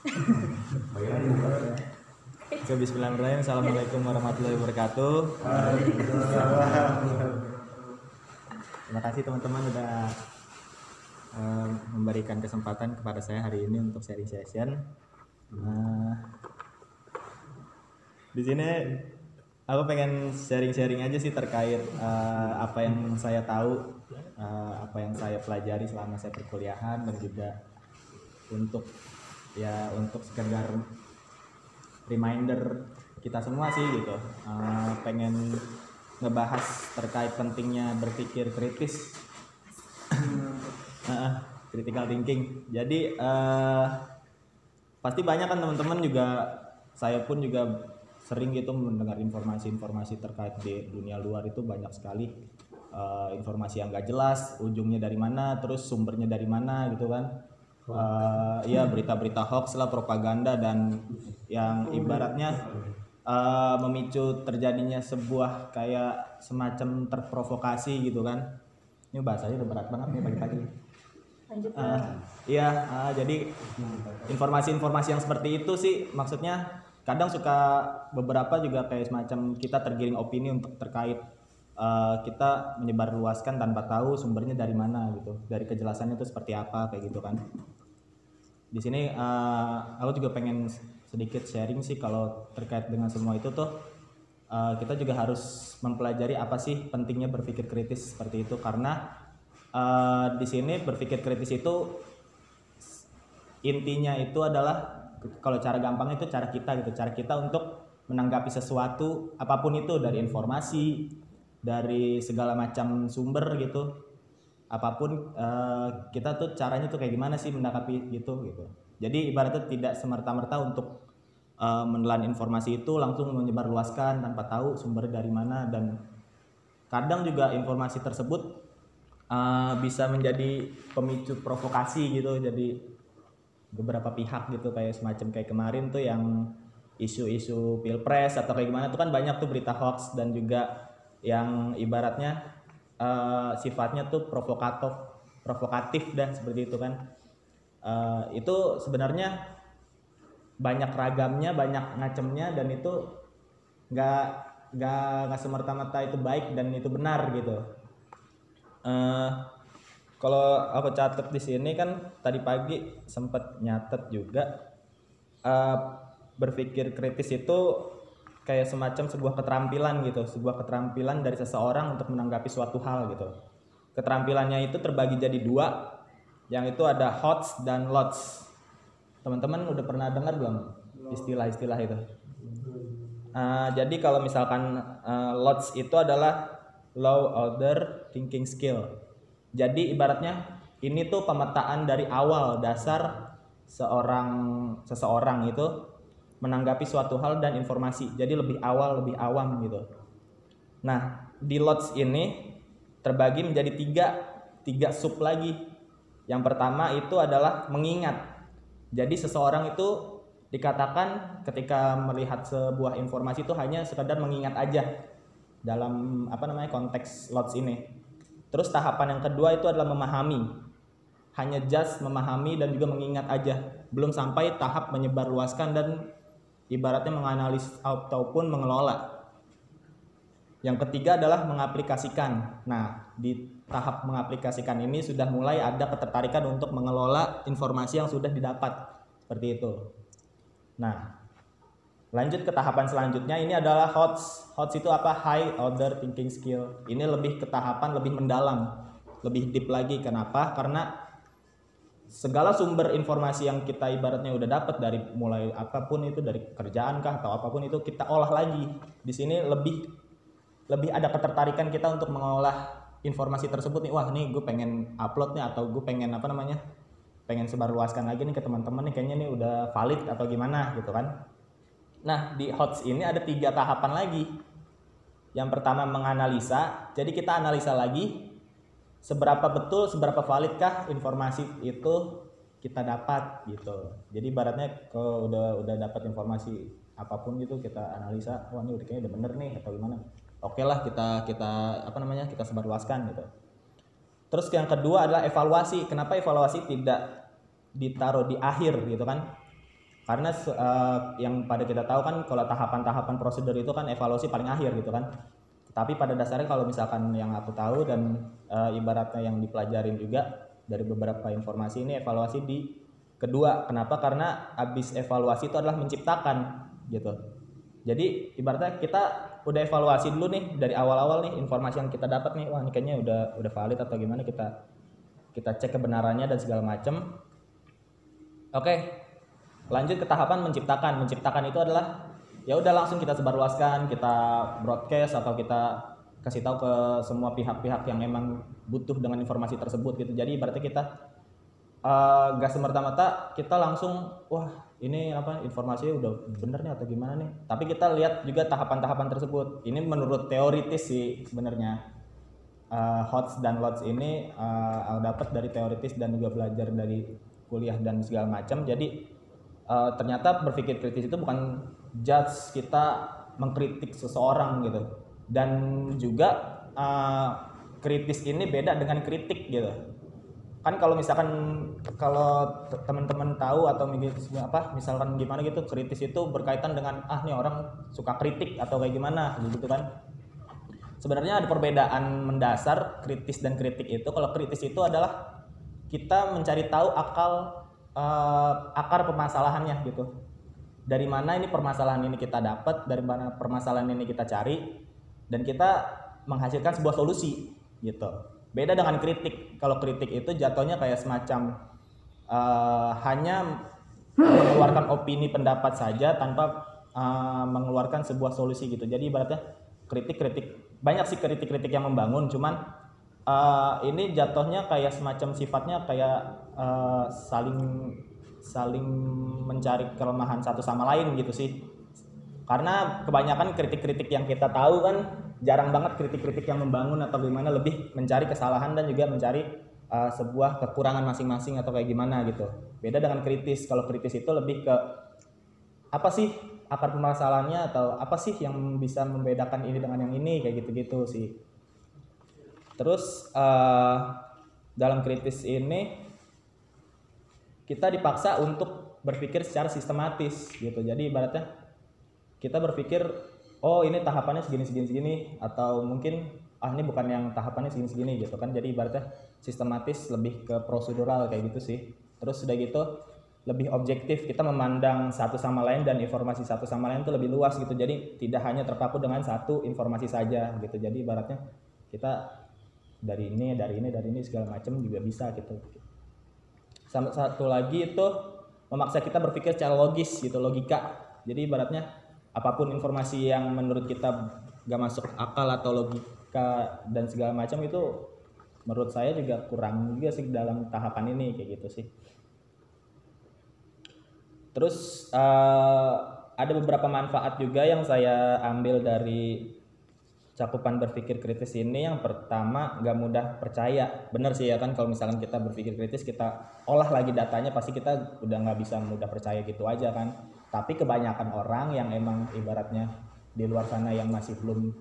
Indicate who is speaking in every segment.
Speaker 1: Oke, bismillahirrahmanirrahim. Assalamualaikum warahmatullahi wabarakatuh. Terima kasih teman-teman sudah eh, memberikan kesempatan kepada saya hari ini untuk sharing session. Nah, di sini aku pengen sharing-sharing aja sih terkait eh, apa yang saya tahu, eh, apa yang saya pelajari selama saya perkuliahan dan juga untuk ya untuk sekedar reminder kita semua sih gitu. Eh, pengen ngebahas terkait pentingnya berpikir kritis. Heeh, critical thinking. Jadi eh, pasti banyak kan teman-teman juga saya pun juga sering gitu mendengar informasi-informasi terkait di dunia luar itu banyak sekali. Eh, informasi yang gak jelas ujungnya dari mana terus sumbernya dari mana gitu kan Eh, iya berita-berita hoax lah propaganda dan yang ibaratnya eh, memicu terjadinya sebuah kayak semacam terprovokasi gitu kan. Ini bahasanya udah berat banget nih pagi-pagi Eh, iya eh, jadi informasi-informasi yang seperti itu sih maksudnya kadang suka beberapa juga kayak semacam kita tergiring opini untuk terkait eh, kita menyebarluaskan tanpa tahu sumbernya dari mana gitu dari kejelasannya itu seperti apa kayak gitu kan di sini eh, aku juga pengen sedikit sharing sih kalau terkait dengan semua itu tuh eh, kita juga harus mempelajari apa sih pentingnya berpikir kritis seperti itu. Karena eh, di sini berpikir kritis itu intinya itu adalah kalau cara gampangnya itu cara kita gitu. Cara kita untuk menanggapi sesuatu apa pun itu dari informasi dari segala macam sumber gitu apa pun eh, kita tuh caranya tuh kayak gimana sih menanggapi gitu gitu. Jadi ibaratnya tidak semerta-merta untuk eh, menelan informasi itu langsung menyebarluaskan tanpa tahu sumber dari mana. Dan kadang juga informasi tersebut eh, bisa menjadi pemicu provokasi gitu. Jadi beberapa pihak gitu kayak semacam kayak kemarin tuh yang isu-isu pilpres atau kayak gimana tuh kan banyak tuh berita hoax dan juga yang ibaratnya eh, sifatnya tuh provokatif provokatif dah seperti itu kan. Eh, itu sebenarnya banyak ragamnya banyak ngacemnya dan itu nggak nggak nggak semerta-merta itu baik dan itu benar gitu. Eh kalau aku catat di sini kan tadi pagi sempat nyatet juga eh, berpikir kritis itu kayak semacam sebuah keterampilan gitu, sebuah keterampilan dari seseorang untuk menanggapi suatu hal gitu. Keterampilannya itu terbagi jadi dua, yang itu ada HOTS dan LOTS. Teman-teman udah pernah dengar belum istilah-istilah itu? Eh, jadi kalau misalkan eh, LOTS itu adalah Low Order Thinking Skill. Jadi ibaratnya ini tuh pemetaan dari awal dasar seorang seseorang itu menanggapi suatu hal dan informasi. Jadi lebih awal, lebih awam gitu. Nah, di lots ini terbagi menjadi tiga, tiga sub lagi. Yang pertama itu adalah mengingat. Jadi seseorang itu dikatakan ketika melihat sebuah informasi itu hanya sekedar mengingat aja dalam apa namanya konteks lots ini. Terus tahapan yang kedua itu adalah memahami. Hanya just memahami dan juga mengingat aja. Belum sampai tahap menyebarluaskan dan ibaratnya menganalisis ataupun mengelola. Yang ketiga adalah mengaplikasikan. Nah, di tahap mengaplikasikan ini sudah mulai ada ketertarikan untuk mengelola informasi yang sudah didapat. Seperti itu. Nah, lanjut ke tahapan selanjutnya ini adalah HOTS. HOTS itu apa? High Order Thinking Skill. Ini lebih ke tahapan lebih mendalam, lebih deep lagi. Kenapa? Karena segala sumber informasi yang kita ibaratnya udah dapat dari mulai apa pun itu dari kerjaan kah atau apa pun itu kita olah lagi. Di sini lebih lebih ada ketertarikan kita untuk mengolah informasi tersebut nih. Wah, nih gue pengen upload nih atau gue pengen apa namanya? pengen sebarluaskan lagi nih ke teman-teman nih kayaknya nih udah valid atau gimana gitu kan. Nah, di HOTS ini ada tiga tahapan lagi. Yang pertama menganalisa, jadi kita analisa lagi seberapa betul, seberapa validkah informasi itu kita dapat gitu. Jadi ibaratnya kalau udah udah dapat informasi apa pun gitu kita analisa, wah ini udah kayaknya udah bener nih atau gimana. Oke lah kita kita apa namanya kita sebarluaskan gitu. Terus yang kedua adalah evaluasi. Kenapa evaluasi tidak ditaruh di akhir gitu kan? karena uh, yang pada kita tahu kan kalau tahapan-tahapan prosedur itu kan evaluasi paling akhir gitu kan tapi pada dasarnya kalau misalkan yang aku tahu dan uh, ibaratnya yang dipelajarin juga dari beberapa informasi ini evaluasi di kedua. Kenapa? Karena habis evaluasi itu adalah menciptakan gitu. Jadi ibaratnya kita udah evaluasi dulu nih dari awal-awal nih informasi yang kita dapat nih wah ini kayaknya udah udah valid atau gimana kita kita cek kebenarannya dan segala macam oke lanjut ke tahapan menciptakan. Menciptakan itu adalah ya udah langsung kita sebarluaskan kita broadcast atau kita kasih tahu ke semua pihak-pihak yang memang butuh dengan informasi tersebut gitu. Jadi berarti kita uh, semerta-merta kita langsung wah ini apa informasinya udah bener nih atau gimana nih? Tapi kita lihat juga tahapan-tahapan tersebut. Ini menurut teoritis sih sebenarnya. Uh, HOTS dan LOTS ini uh, dapat dari teoritis dan juga belajar dari kuliah dan segala macam. Jadi uh, ternyata berpikir kritis itu bukan judge kita mengkritik seseorang gitu. Dan juga uh, kritis ini beda dengan kritik gitu. Kan kalau misalkan kalau teman-teman tahu atau apa misalkan gimana gitu kritis itu berkaitan dengan ah nih orang suka kritik atau kayak gimana gitu kan. Sebenarnya ada perbedaan mendasar kritis dan kritik itu. Kalau kritis itu adalah kita mencari tahu akal uh, akar permasalahannya gitu dari mana ini permasalahan ini kita dapat, dari mana permasalahan ini kita cari, dan kita menghasilkan sebuah solusi gitu. Beda dengan kritik. Kalau kritik itu jatuhnya kayak semacam uh, hanya mengeluarkan opini pendapat saja tanpa uh, mengeluarkan sebuah solusi gitu. Jadi ibaratnya kritik-kritik banyak sih kritik-kritik yang membangun, cuman uh, ini jatuhnya kayak semacam sifatnya kayak uh, saling saling mencari kelemahan satu sama lain gitu sih. Karena kebanyakan kritik-kritik yang kita tahu kan jarang banget kritik-kritik yang membangun atau gimana lebih mencari kesalahan dan juga mencari uh, sebuah kekurangan masing-masing atau kayak gimana gitu. Beda dengan kritis kalau kritis itu lebih ke apa sih akar permasalahannya atau apa sih yang bisa membedakan ini dengan yang ini kayak gitu-gitu sih. Terus uh, dalam kritis ini kita dipaksa untuk berpikir secara sistematis gitu. Jadi ibaratnya kita berpikir oh ini tahapannya segini segini segini atau mungkin ah ini bukan yang tahapannya segini segini gitu kan. Jadi ibaratnya sistematis lebih ke prosedural kayak gitu sih. Terus sudah gitu lebih objektif kita memandang satu sama lain dan informasi satu sama lain itu lebih luas gitu. Jadi tidak hanya terpaku dengan satu informasi saja gitu. Jadi ibaratnya kita dari ini, dari ini, dari ini segala macam juga bisa gitu sama satu lagi itu memaksa kita berpikir secara logis gitu logika. Jadi ibaratnya apa pun informasi yang menurut kita gak masuk akal atau logika dan segala macam itu menurut saya juga kurang juga sih dalam tahapan ini kayak gitu sih. Terus uh, ada beberapa manfaat juga yang saya ambil dari cakupan berpikir kritis ini yang pertama gak mudah percaya. Bener sih ya kan kalau misalkan kita berpikir kritis kita olah lagi datanya pasti kita udah nggak bisa mudah percaya gitu aja kan. Tapi kebanyakan orang yang emang ibaratnya di luar sana yang masih belum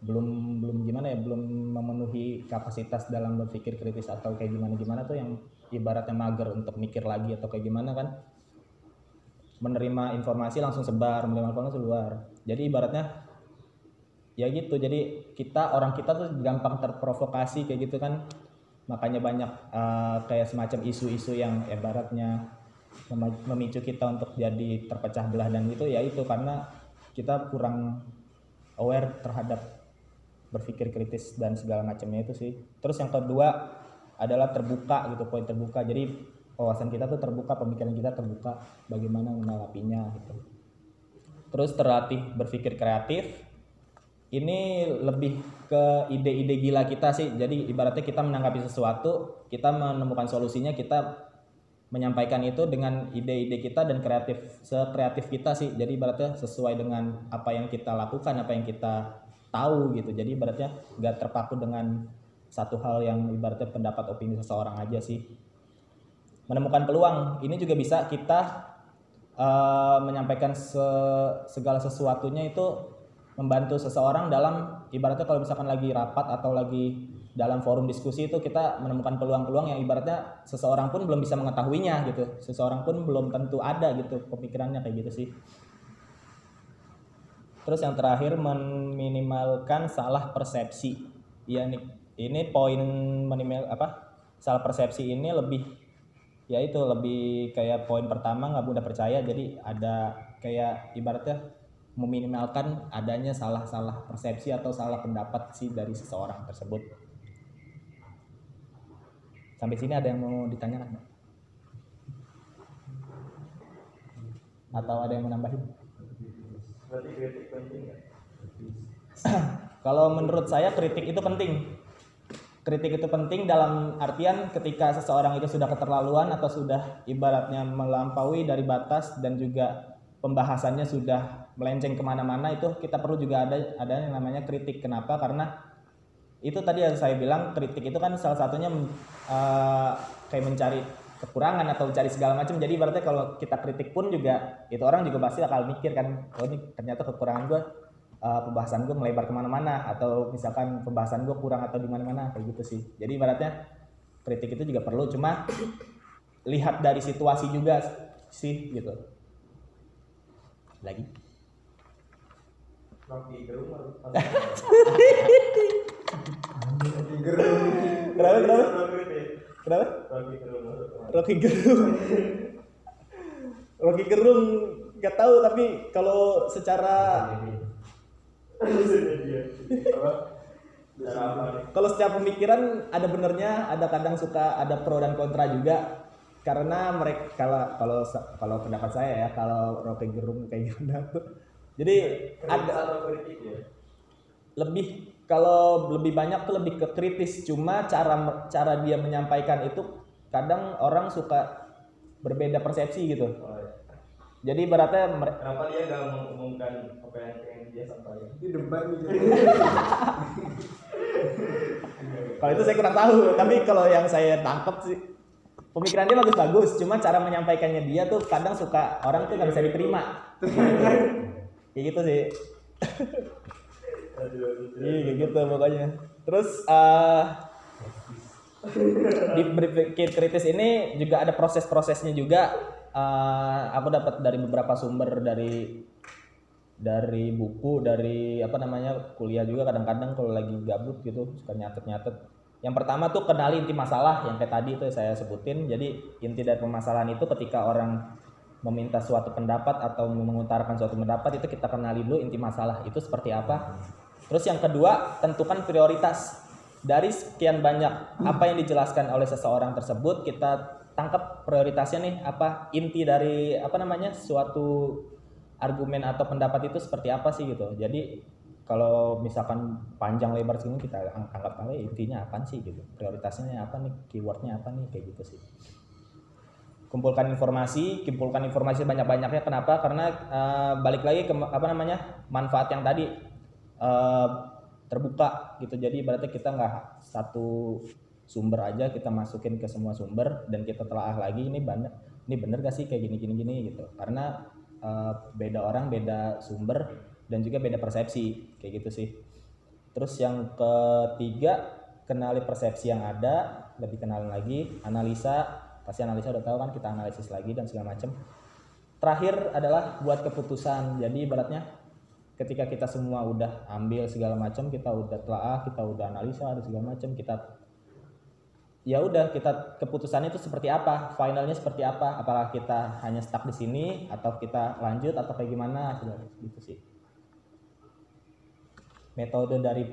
Speaker 1: belum belum gimana ya belum memenuhi kapasitas dalam berpikir kritis atau kayak gimana gimana tuh yang ibaratnya mager untuk mikir lagi atau kayak gimana kan. Menerima informasi langsung sebar menerima informasi sebar jadi ibaratnya ya gitu jadi kita orang kita tuh gampang terprovokasi kayak gitu kan. Makanya banyak uh, kayak semacam isu-isu yang ibaratnya memicu kita untuk jadi terpecah belah dan gitu. Ya itu karena kita kurang aware terhadap berpikir kritis dan segala macamnya itu sih. Terus yang kedua adalah terbuka gitu poin terbuka. Jadi wawasan kita tuh terbuka pemikiran kita terbuka bagaimana menanggapinya gitu. Terus terlatih berpikir kreatif ini lebih ke ide-ide gila kita sih. Jadi ibaratnya kita menanggapi sesuatu, kita menemukan solusinya, kita menyampaikan itu dengan ide-ide kita dan kreatif sekreatif kita sih. Jadi ibaratnya sesuai dengan apa yang kita lakukan, apa yang kita tahu gitu. Jadi ibaratnya nggak terpaku dengan satu hal yang ibaratnya pendapat opini seseorang aja sih. Menemukan peluang ini juga bisa kita uh, menyampaikan se segala sesuatunya itu membantu seseorang dalam ibaratnya kalau misalkan lagi rapat atau lagi dalam forum diskusi itu kita menemukan peluang-peluang yang ibaratnya seseorang pun belum bisa mengetahuinya gitu. Seseorang pun belum tentu ada gitu pemikirannya kayak gitu sih. Terus yang terakhir meminimalkan salah persepsi. Ya nih ini poin minimal apa salah persepsi ini lebih ya itu lebih kayak poin pertama nggak mudah percaya jadi ada kayak ibaratnya meminimalkan adanya salah-salah persepsi atau salah pendapat sih dari seseorang tersebut Sampai sini ada yang mau ditanyakan? Atau ada yang menambahin? Kalau menurut saya kritik itu penting. Kritik itu penting dalam artian ketika seseorang itu sudah keterlaluan atau sudah ibaratnya melampaui dari batas dan juga pembahasannya sudah melenceng ke mana-mana itu kita perlu juga ada ada yang namanya kritik. Kenapa? Karena itu tadi yang saya bilang kritik itu kan salah satunya uh, kayak mencari kekurangan atau mencari segala macam jadi berarti kalau kita kritik pun juga itu orang juga pasti akan mikir kan oh ini ternyata kekurangan gue uh, pembahasan gue melebar ke mana-mana atau misalkan pembahasan gue kurang atau di mana-mana kayak gitu sih jadi ibaratnya kritik itu juga perlu cuma lihat dari situasi juga sih gitu lagi. Kenapa kenapa? Kenapa? Rocky Gerung. Rocky Gerung nggak tahu tapi kalau secara kalau secara pemikiran ada benernya, ada kadang suka ada pro dan kontra juga karena mereka kalau kalau kalau pendapat saya ya kalau Rocky Gerung kayak gimana tuh. Jadi ada ya? lebih kalau lebih banyak tuh lebih ke kritis. Cuma cara cara dia menyampaikan itu kadang orang suka berbeda persepsi gitu. Oh, iya. jadi ibaratnya
Speaker 2: kenapa dia nggak mengumumkan apa yang pengen dia sampaikan?
Speaker 3: Itu debat gitu
Speaker 1: kalau itu saya kurang tahu tapi kalau yang saya tangkap sih pemikiran dia bagus-bagus cuma cara menyampaikannya dia tuh kadang suka orang tuh nggak bisa diterima. Kayak gitu sih. Iya gitu pokoknya. Terus uh, di berpikir kritis ini juga ada proses-prosesnya juga. Uh, aku dapat dari beberapa sumber dari dari buku dari apa namanya kuliah juga kadang-kadang kalau lagi gabut gitu suka nyatet-nyatet yang pertama tuh kenali inti masalah yang kayak tadi itu saya sebutin jadi inti dari permasalahan itu ketika orang meminta suatu pendapat atau mengutarakan suatu pendapat itu kita kenali dulu inti masalah itu seperti apa Terus yang kedua, tentukan prioritas. Dari sekian banyak apa yang dijelaskan oleh seseorang tersebut, kita tangkap prioritasnya nih apa inti dari apa namanya suatu argumen atau pendapat itu seperti apa sih gitu. Jadi kalau misalkan panjang lebar segini kita anggap aja intinya apa sih gitu. Prioritasnya apa nih, keywordnya apa nih? Kayak gitu sih. Kumpulkan informasi, kumpulkan informasi banyak-banyaknya. Kenapa? Karena uh, balik lagi ke apa namanya manfaat yang tadi uh, terbuka gitu. Jadi berarti kita nggak satu sumber aja kita masukin ke semua sumber dan kita telah lagi ini bener ini bener gak sih kayak gini gini gini gitu. Karena uh, beda orang beda sumber dan juga beda persepsi kayak gitu sih. Terus yang ketiga kenali persepsi yang ada lebih kenal lagi analisa. Pasti analisa udah tahu kan kita analisis lagi dan segala macam terakhir adalah buat keputusan. Jadi ibaratnya ketika kita semua udah ambil segala macam kita udah telah kita udah analisa ada segala macam kita ya udah kita keputusannya itu seperti apa finalnya seperti apa apakah kita hanya stuck di sini atau kita lanjut atau kayak gimana gitu sih metode dari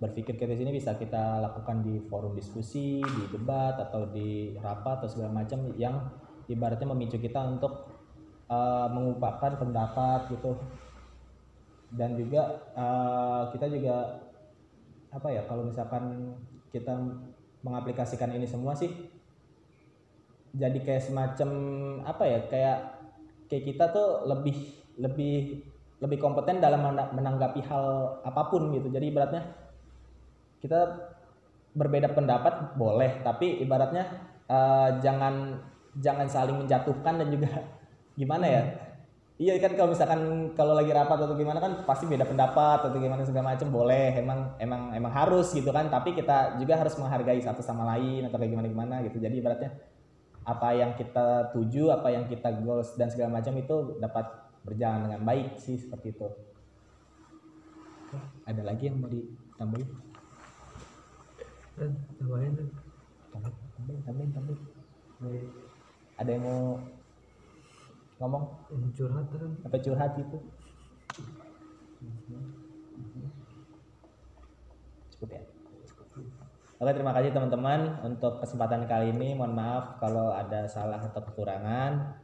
Speaker 1: berpikir kritis ini bisa kita lakukan di forum diskusi di debat atau di rapat atau segala macam yang ibaratnya memicu kita untuk uh, mengungkapkan pendapat gitu. Dan juga uh, kita juga apa ya kalau misalkan kita mengaplikasikan ini semua sih jadi kayak semacam apa ya kayak kayak kita tuh lebih lebih lebih kompeten dalam menanggapi hal apa pun gitu. Jadi ibaratnya kita berbeda pendapat boleh. Tapi ibaratnya uh, jangan jangan saling menjatuhkan dan juga gimana ya? Iya kan kalau misalkan kalau lagi rapat atau gimana kan pasti beda pendapat atau gimana segala macam boleh. Emang emang emang harus gitu kan. Tapi kita juga harus menghargai satu sama lain atau kayak gimana gimana gitu. Jadi ibaratnya apa yang kita tuju apa yang kita goals dan segala macam itu dapat berjalan dengan baik sih seperti itu. Ada lagi yang mau ditambahin?
Speaker 3: Dan tambahin
Speaker 1: tambahin tambahin tambahin ada yang mau ngomong?
Speaker 3: Curhat kan.
Speaker 1: apa curhat itu? Cukup ya? Oke terima kasih teman-teman untuk kesempatan kali ini. Mohon maaf kalau ada salah atau kekurangan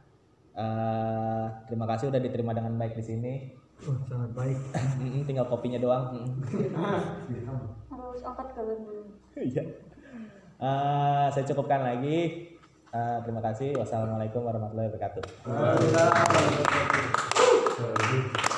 Speaker 1: Eh, terima kasih udah diterima dengan baik di sini.
Speaker 3: Oh, sangat baik.
Speaker 1: Tinggal kopinya doang.
Speaker 4: Harus angkat kalian dulu.
Speaker 1: Iya. Eh, saya cukupkan lagi. Eh, terima kasih. Wassalamualaikum warahmatullahi wabarakatuh.
Speaker 3: Waalaikumsalam.